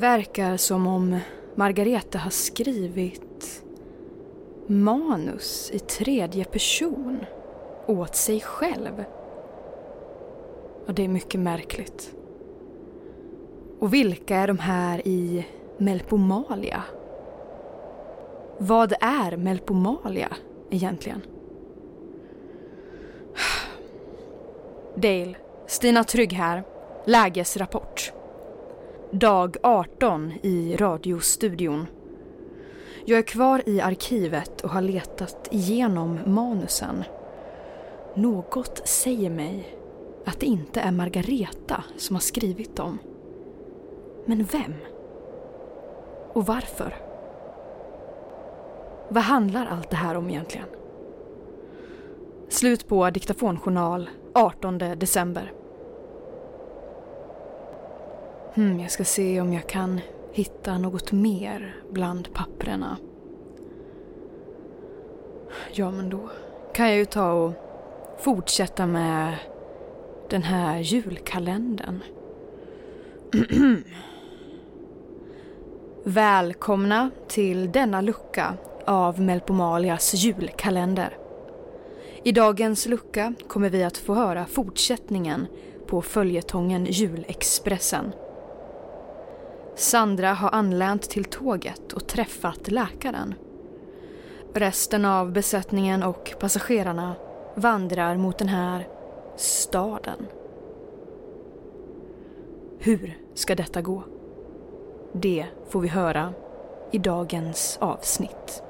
Det verkar som om Margareta har skrivit manus i tredje person åt sig själv. Och det är mycket märkligt. Och vilka är de här i Melpomalia? Vad är Melpomalia egentligen? Dale, Stina Trygg här. Lägesrapport. Dag 18 i radiostudion. Jag är kvar i arkivet och har letat igenom manusen. Något säger mig att det inte är Margareta som har skrivit dem. Men vem? Och varför? Vad handlar allt det här om egentligen? Slut på diktafonjournal 18 december. Hmm, jag ska se om jag kan hitta något mer bland papprena. Ja, men då kan jag ju ta och fortsätta med den här julkalendern. Välkomna till denna lucka av Melpomalias julkalender. I dagens lucka kommer vi att få höra fortsättningen på följetongen Julexpressen. Sandra har anlänt till tåget och träffat läkaren. Resten av besättningen och passagerarna vandrar mot den här staden. Hur ska detta gå? Det får vi höra i dagens avsnitt.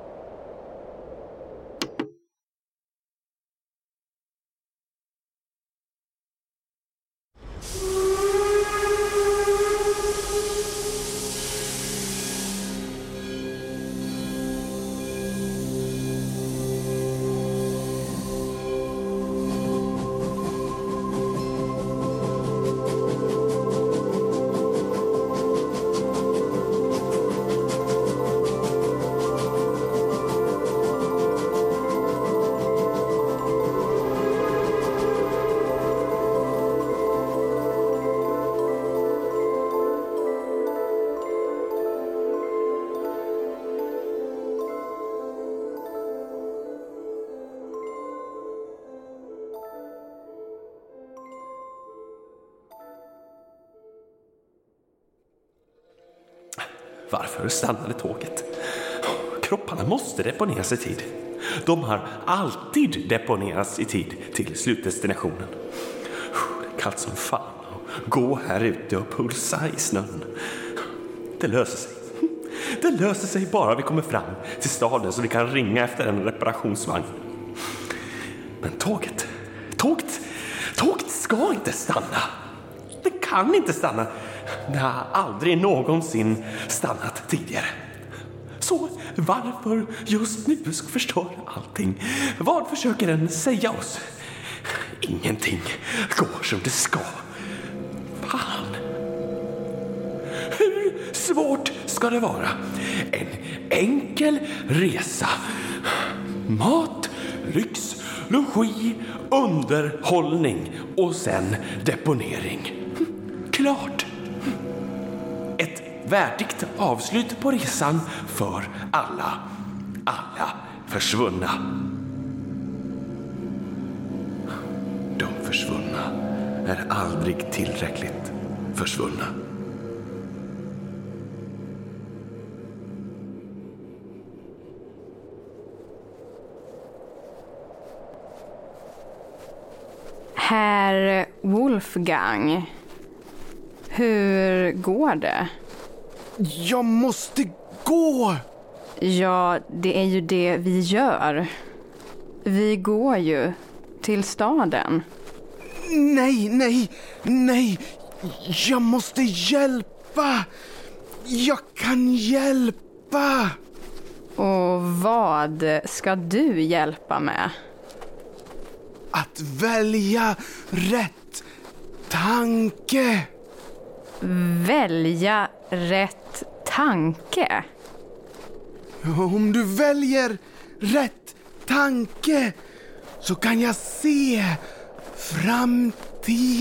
Varför stannade tåget? Kropparna måste deponeras i tid. De har alltid deponerats i tid till slutdestinationen. Det är kallt som fan att gå här ute och pulsa i snön. Det löser sig. Det löser sig bara vi kommer fram till staden så vi kan ringa efter en reparationsvagn. Men tåget, tåget, tåget ska inte stanna. Det kan inte stanna. Det har aldrig någonsin stannat tidigare. Så varför just nu ska förstöra allting? Vad försöker den säga oss? Ingenting går som det ska. Fan! Hur svårt ska det vara? En enkel resa. Mat, lyx, logi, underhållning och sen deponering. Klart! Värdigt avslut på resan för alla, alla försvunna. De försvunna är aldrig tillräckligt försvunna. Herr Wolfgang, hur går det? Jag måste gå! Ja, det är ju det vi gör. Vi går ju till staden. Nej, nej, nej! Jag måste hjälpa! Jag kan hjälpa! Och vad ska du hjälpa med? Att välja rätt tanke. Välja rätt tanke? Om du väljer rätt tanke så kan jag se framtiden.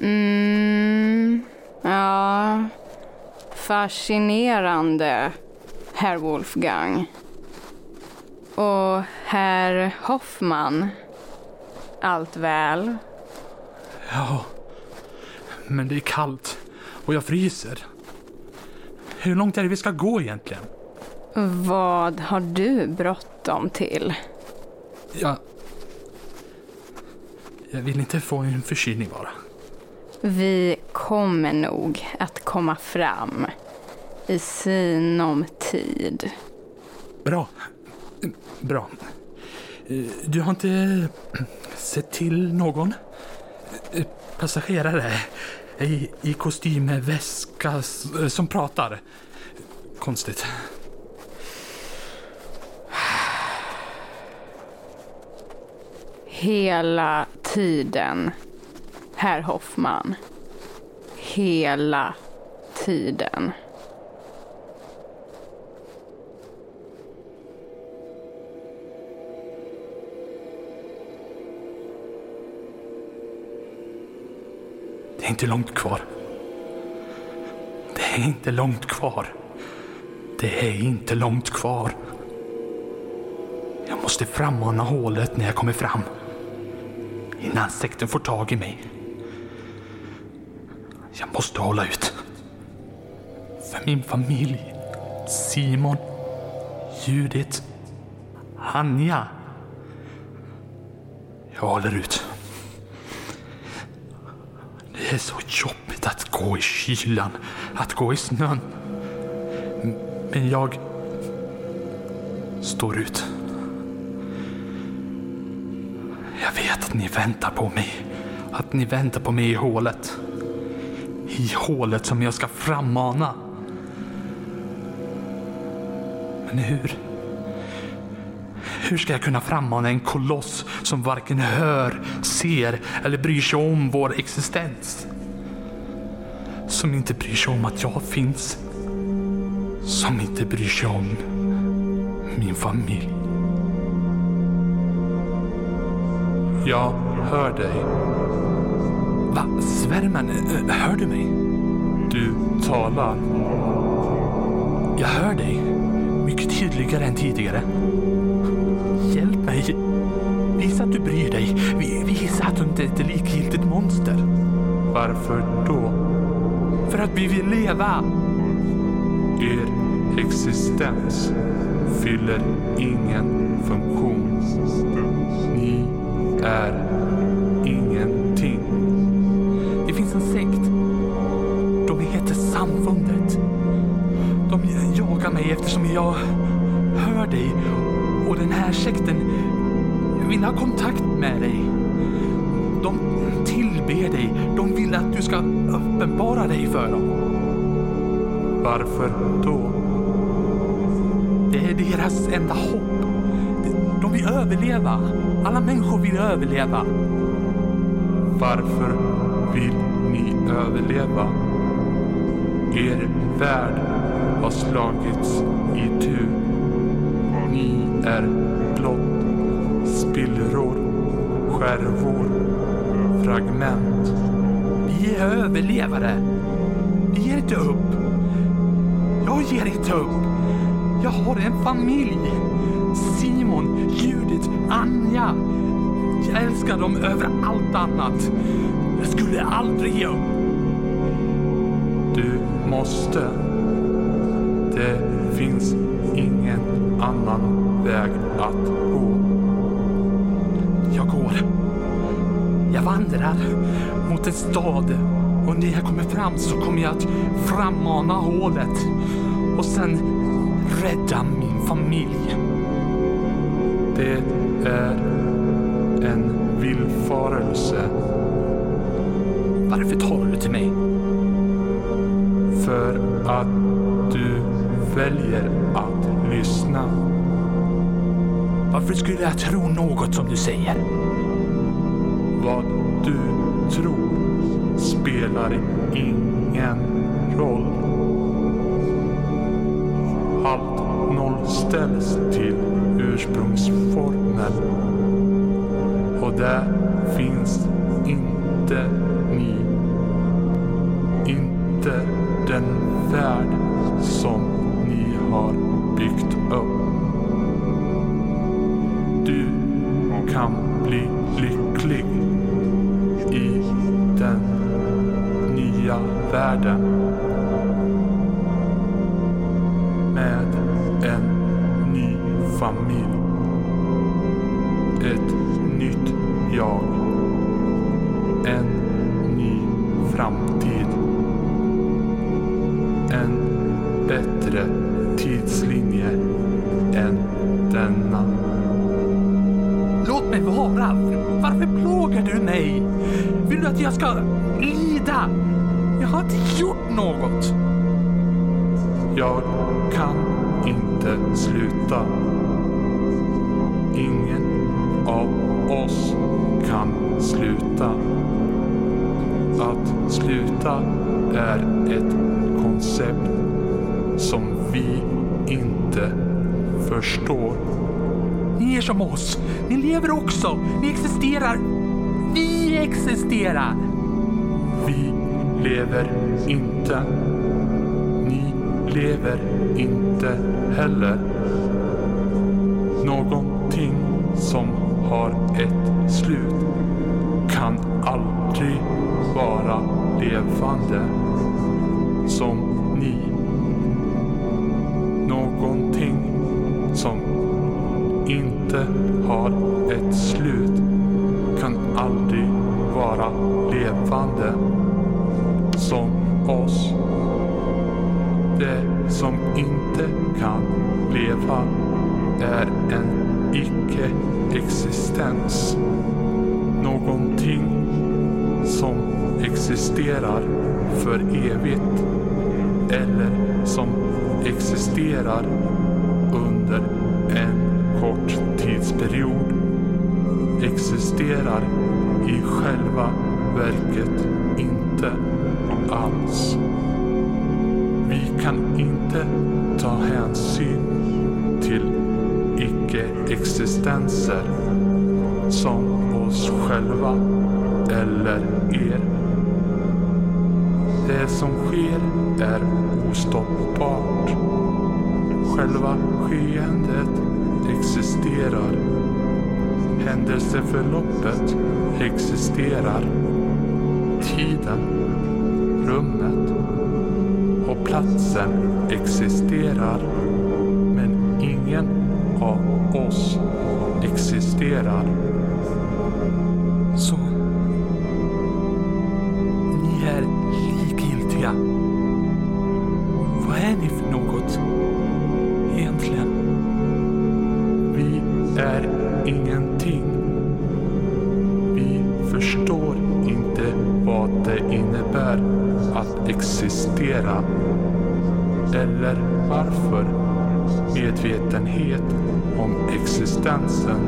Mm, ja. Fascinerande, herr Wolfgang. Och herr Hoffman. Allt väl? Ja, men det är kallt och jag fryser. Hur långt är det vi ska gå egentligen? Vad har du bråttom till? Jag... Jag vill inte få en förkylning bara. Vi kommer nog att komma fram i sinom tid. Bra. Bra. Du har inte sett till någon passagerare i, i kostym med väska eh, som pratar? Konstigt. Hela tiden, herr Hoffman. Hela tiden. Inte långt kvar. Det är inte långt kvar. Det är inte långt kvar. Jag måste frammana hålet när jag kommer fram. Innan sekten får tag i mig. Jag måste hålla ut. För min familj. Simon. Judit. Anja. Jag håller ut. Det är så jobbigt att gå i kylan, att gå i snön. Men jag står ut. Jag vet att ni väntar på mig. Att ni väntar på mig i hålet. I hålet som jag ska frammana. Men hur? Hur ska jag kunna frammana en koloss som varken hör, ser eller bryr sig om vår existens? Som inte bryr sig om att jag finns. Som inte bryr sig om min familj. Jag hör dig. Va? Svärmen, eh, hör du mig? Du talar. Jag hör dig. Mycket tydligare än tidigare. Visa att du bryr dig. Visa att du inte är ett likgiltigt monster. Varför då? För att vi vill leva. Er existens fyller ingen funktion. Ni är ingenting. Det finns en sekt. De heter Samfundet. De jagar mig eftersom jag hör dig och den här sekten vill ha kontakt med dig. De tillber dig. De vill att du ska uppenbara dig för dem. Varför då? Det är deras enda hopp. De vill överleva. Alla människor vill överleva. Varför vill ni överleva? Er värld har slagits i tur. Ni är blott spillror, skärvor, fragment. Vi är överlevare. Vi ger inte upp. Jag ger inte upp. Jag har en familj. Simon, Judith, Anja. Jag älskar dem över allt annat. Jag skulle aldrig ge upp. Du måste. Det finns ingen annan väg att gå. Jag vandrar mot en stad och när jag kommer fram så kommer jag att frammana hålet och sen rädda min familj. Det är en villfarelse. Varför talar du till mig? För att du väljer att lyssna. Varför skulle jag tro något som du säger? Vad du tror spelar ingen roll. Allt nollställs till ursprungsformen. Och där finns inte ni inte den värld som ni har byggt upp. Du kan bli lycklig världen med en ny familj. Ett nytt jag. En ny framtid. En bättre tidslinje än denna. Låt mig vara! Varför plågar du mig? Vill du att jag ska lida? Jag har inte gjort något. Jag kan inte sluta. Ingen av oss kan sluta. Att sluta är ett koncept som vi inte förstår. Ni är som oss. Ni lever också. Ni existerar. Vi existerar. Vi lever inte. Ni lever inte heller. Någonting som har ett slut kan aldrig vara levande som ni. Någonting som inte har ett slut kan aldrig vara levande som oss. Det som inte kan leva är en icke-existens. Någonting som existerar för evigt eller som existerar under en kort tidsperiod existerar i själva verket inte alls. Vi kan inte ta hänsyn till icke-existenser som oss själva eller er. Det som sker är ostoppbart. Själva skeendet existerar. Händelseförloppet existerar. Tiden, rummet och platsen existerar. Men ingen av oss existerar. Så... Ni är likgiltiga. Existera. Eller varför medvetenhet om existensen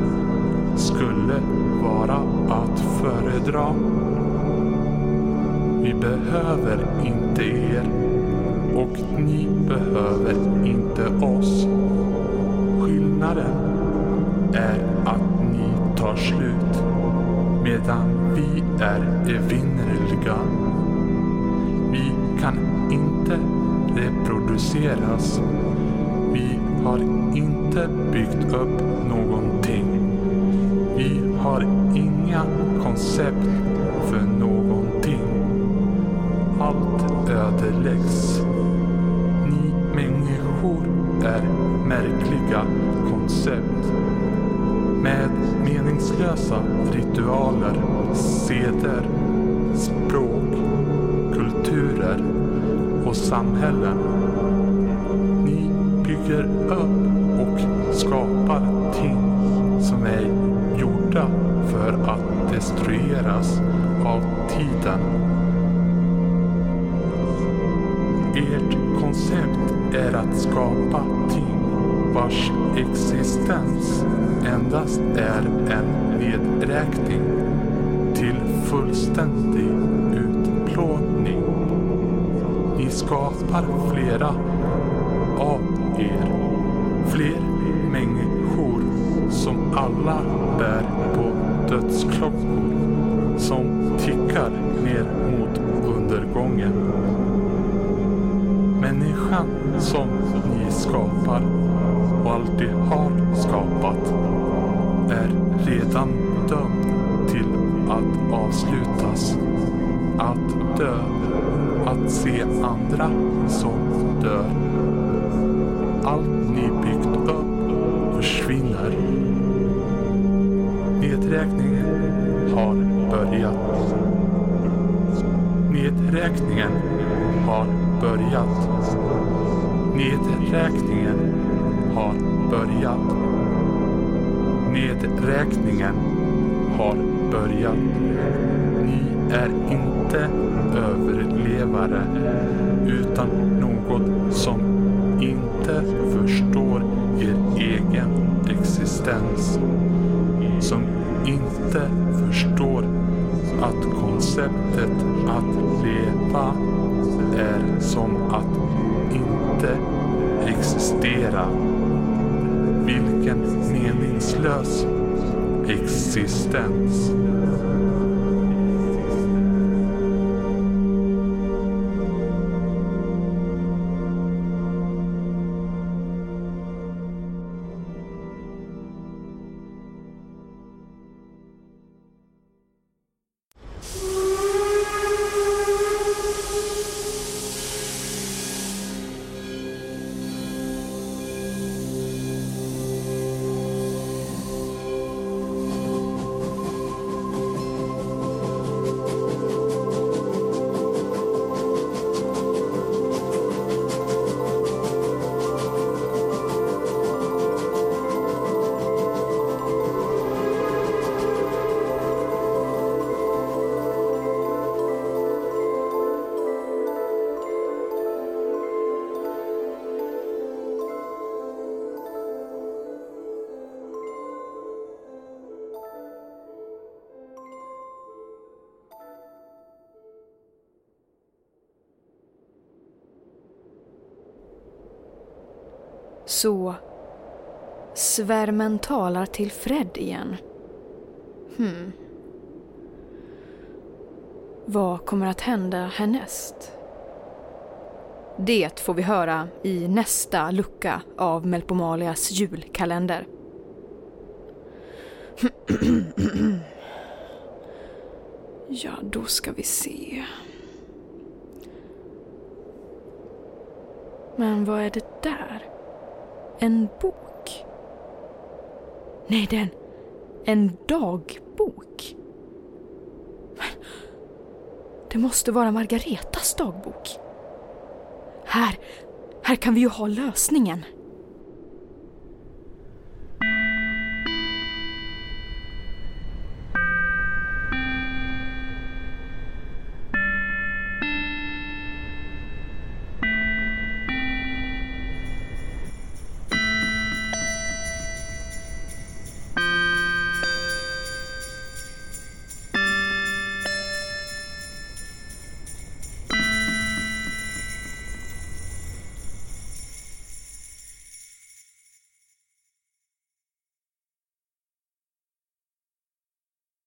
skulle vara att föredra. Vi behöver inte er och ni behöver inte oss. Skillnaden är att ni tar slut medan vi är evinnerliga. Inte reproduceras. Vi har inte byggt upp någonting. Vi har inga koncept för någonting. Allt ödeläggs. Ni människor är märkliga koncept. Med meningslösa ritualer, seder, och samhällen. Ni bygger upp och skapar ting som är gjorda för att destrueras av tiden. Ert koncept är att skapa ting vars existens endast är en nedräkning till fullständig utplåtning. Vi skapar flera av er. Fler människor som alla bär på dödsklockor som tickar ner mot undergången. Människan som ni skapar och alltid har skapat är redan dömd till att avslutas. Att dö. Att se andra som dör. Allt ni byggt upp försvinner. Nedräkningen har börjat. Nedräkningen har börjat. Nedräkningen har börjat. Nedräkningen har börjat. Ni är inte överlevare utan något som inte förstår er egen existens. Som inte förstår att konceptet att leva är som att inte existera. Vilken meningslös existens. Så svärmen talar till Fred igen. Hmm. Vad kommer att hända härnäst? Det får vi höra i nästa lucka av Melpomalias julkalender. Ja, då ska vi se. Men vad är det där? En bok? Nej, det är en, en dagbok. Men det måste vara Margaretas dagbok. Här, här kan vi ju ha lösningen.